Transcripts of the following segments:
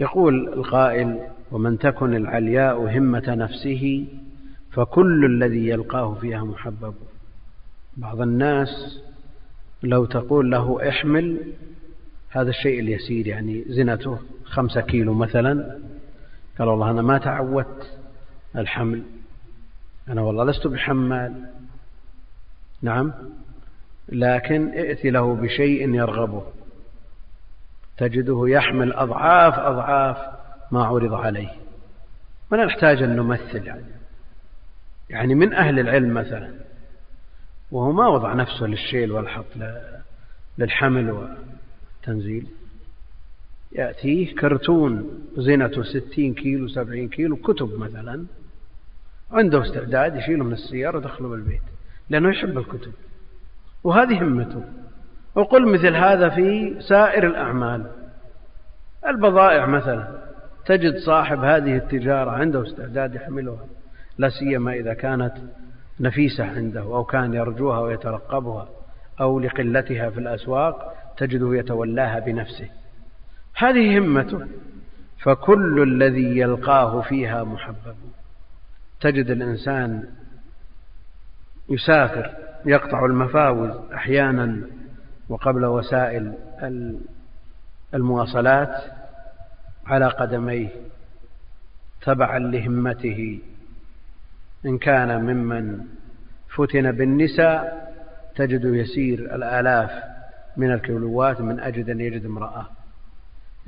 يقول القائل ومن تكن العلياء همة نفسه فكل الذي يلقاه فيها محبب. بعض الناس لو تقول له احمل هذا الشيء اليسير يعني زنته خمسة كيلو مثلا قال والله أنا ما تعودت الحمل. أنا والله لست بحمال. نعم لكن ائت له بشيء يرغبه. تجده يحمل أضعاف أضعاف ما عرض عليه. ولا نحتاج أن نمثل. يعني يعني من أهل العلم مثلا وهو ما وضع نفسه للشيل والحط للحمل والتنزيل. يأتيه كرتون زينته ستين كيلو سبعين كيلو كتب مثلا عنده استعداد يشيله من السيارة ويدخله بالبيت لأنه يحب الكتب. وهذه همته. وقل مثل هذا في سائر الأعمال. البضائع مثلا تجد صاحب هذه التجارة عنده استعداد يحملها لا سيما إذا كانت نفيسة عنده أو كان يرجوها ويترقبها أو لقلتها في الأسواق تجده يتولاها بنفسه. هذه همته. فكل الذي يلقاه فيها محبب. تجد الإنسان يسافر يقطع المفاوز أحيانا وقبل وسائل المواصلات على قدميه تبعا لهمته إن كان ممن فتن بالنساء تجد يسير الآلاف من الكيلوات من أجل أن يجد امرأة.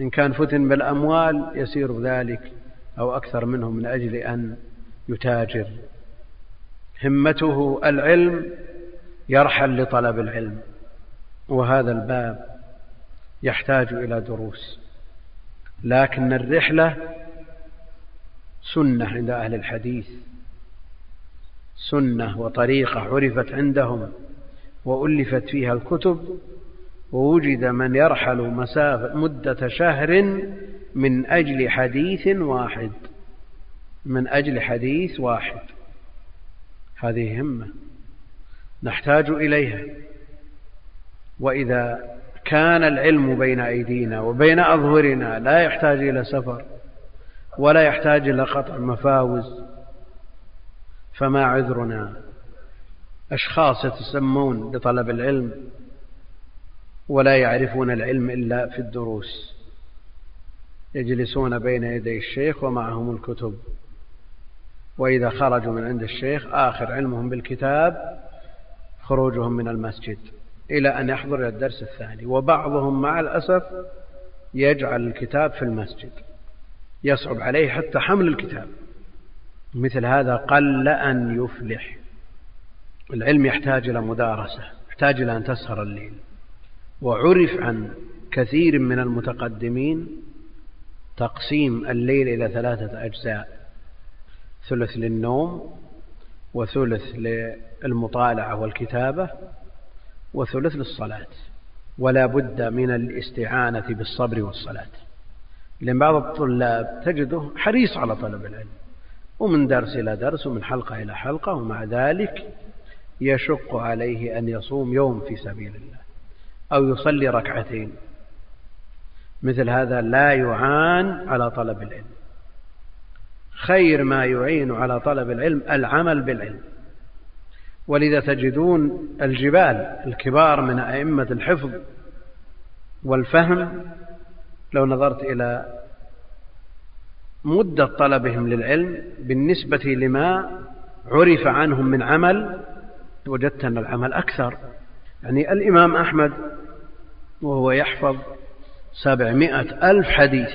إن كان فتن بالأموال يسير ذلك أو أكثر منه من أجل أن يتاجر. همته العلم يرحل لطلب العلم. وهذا الباب يحتاج إلى دروس. لكن الرحلة سنة عند أهل الحديث سنة وطريقة عرفت عندهم وألفت فيها الكتب ووجد من يرحل مسافة مدة شهر من أجل حديث واحد من أجل حديث واحد. هذه همة نحتاج إليها. وإذا كان العلم بين أيدينا وبين أظهرنا لا يحتاج إلى سفر ولا يحتاج إلى قطع مفاوز فما عذرنا؟ أشخاص يتسمون بطلب العلم ولا يعرفون العلم إلا في الدروس يجلسون بين يدي الشيخ ومعهم الكتب وإذا خرجوا من عند الشيخ آخر علمهم بالكتاب خروجهم من المسجد. إلى أن يحضر الدرس الثاني. وبعضهم مع الأسف يجعل الكتاب في المسجد. يصعب عليه حتى حمل الكتاب. مثل هذا قل أن يفلح. العلم يحتاج إلى مدارسة يحتاج إلى أن تسهر الليل. وعرف عن كثير من المتقدمين تقسيم الليل إلى ثلاثة أجزاء ثلث للنوم وثلث للمطالعة والكتابة وثلث للصلاة. ولا بد من الاستعانة بالصبر والصلاة. لأن بعض الطلاب تجده حريص على طلب العلم ومن درس إلى درس ومن حلقة إلى حلقة ومع ذلك يشق عليه أن يصوم يوم في سبيل الله أو يصلي ركعتين. مثل هذا لا يعان على طلب العلم. خير ما يعين على طلب العلم العمل بالعلم. ولذا تجدون الجبال الكبار من أئمة الحفظ والفهم لو نظرت إلى مدة طلبهم للعلم بالنسبة لما عرف عنهم من عمل وجدت أن العمل أكثر. يعني الإمام أحمد وهو يحفظ سبعمائة ألف حديث.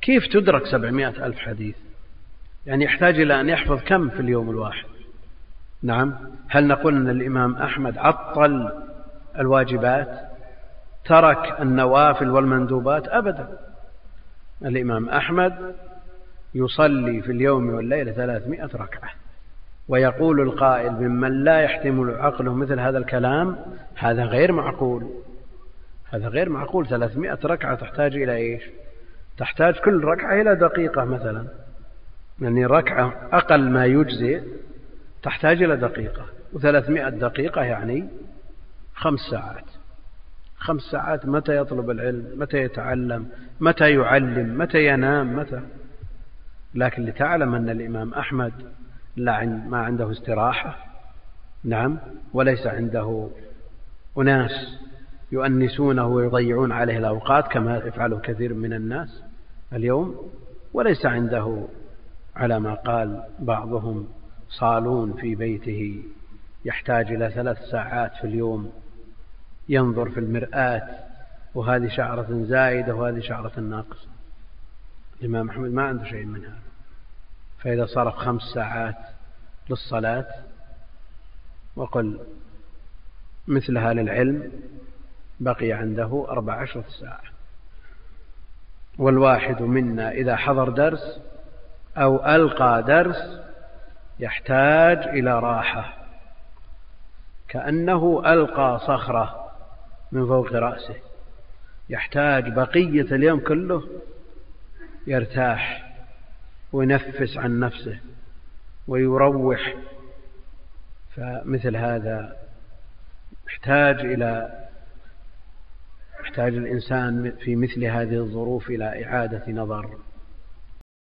كيف تدرك سبعمائة ألف حديث؟ يعني يحتاج إلى أن يحفظ كم في اليوم الواحد؟ نعم. هل نقول أن الإمام أحمد عطل الواجبات؟ ترك النوافل والمندوبات؟ أبدا. الإمام أحمد يصلي في اليوم والليلة ثلاثمائة ركعة ويقول القائل ممن لا يحتمل عقله مثل هذا الكلام هذا غير معقول. هذا غير معقول. ثلاثمائة ركعة تحتاج إلى إيش؟ تحتاج كل ركعة إلى دقيقة مثلا. يعني ركعة أقل ما يجزئ تحتاج إلى دقيقة. وثلاثمائة دقيقة يعني خمس ساعات. خمس ساعات متى يطلب العلم متى يتعلم متى يعلم متى ينام متى. لكن لتعلم أن الإمام أحمد لا ما عنده استراحة نعم وليس عنده أناس يؤنسونه ويضيعون عليه الأوقات كما يفعله كثير من الناس اليوم وليس عنده على ما قال بعضهم صالون في بيته يحتاج إلى ثلاث ساعات في اليوم ينظر في المرآة وهذه شعرة زائدة وهذه شعرة ناقصة. الإمام أحمد ما عنده شيء من هذا. فإذا صرف خمس ساعات للصلاة وقل مثلها للعلم بقي عنده أربع عشرة ساعة. والواحد منا إذا حضر درس أو ألقى درس يحتاج إلى راحة. كأنه ألقى صخرة من فوق رأسه. يحتاج بقية اليوم كله يرتاح وينفس عن نفسه ويروح. فمثل هذا يحتاج إلى يحتاج الإنسان في مثل هذه الظروف إلى إعادة نظر.